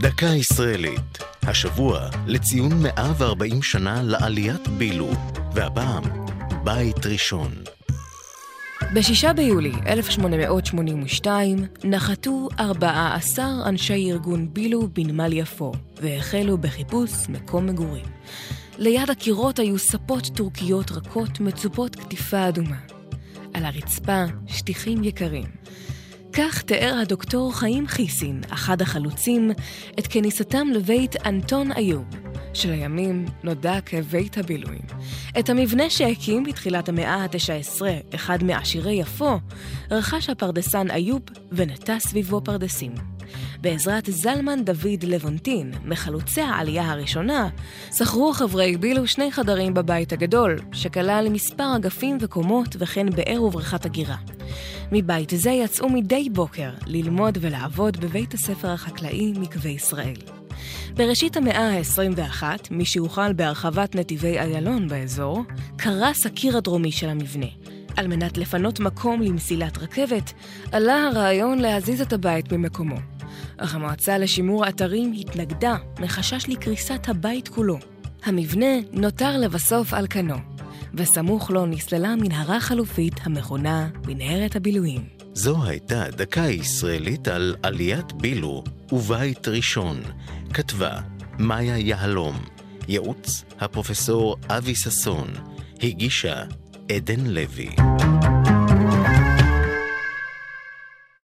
דקה ישראלית, השבוע לציון 140 שנה לעליית בילו, והפעם, בית ראשון. ב-6 ביולי 1882 נחתו 14 אנשי ארגון בילו בנמל יפו, והחלו בחיפוש מקום מגורים. ליד הקירות היו ספות טורקיות רכות מצופות קטיפה אדומה. על הרצפה שטיחים יקרים. כך תיאר הדוקטור חיים חיסין, אחד החלוצים, את כניסתם לבית אנטון איוב, שלימים נודע כבית הבילויים. את המבנה שהקים בתחילת המאה ה-19, אחד מעשירי יפו, רכש הפרדסן איוב ונטע סביבו פרדסים. בעזרת זלמן דוד לבונטין, מחלוצי העלייה הראשונה, שכרו חברי בילו שני חדרים בבית הגדול, שכלל מספר אגפים וקומות וכן באר ובריכת הגירה. מבית זה יצאו מדי בוקר ללמוד ולעבוד בבית הספר החקלאי מקווה ישראל. בראשית המאה ה-21, מי שהוחל בהרחבת נתיבי איילון באזור, קרס הקיר הדרומי של המבנה. על מנת לפנות מקום למסילת רכבת, עלה הרעיון להזיז את הבית ממקומו. אך המועצה לשימור האתרים התנגדה מחשש לקריסת הבית כולו. המבנה נותר לבסוף על כנו, וסמוך לו נסללה מנהרה חלופית המכונה מנהרת הבילויים. זו הייתה דקה ישראלית על עליית בילו ובית ראשון. כתבה מאיה יהלום, ייעוץ הפרופסור אבי ששון, הגישה עדן לוי.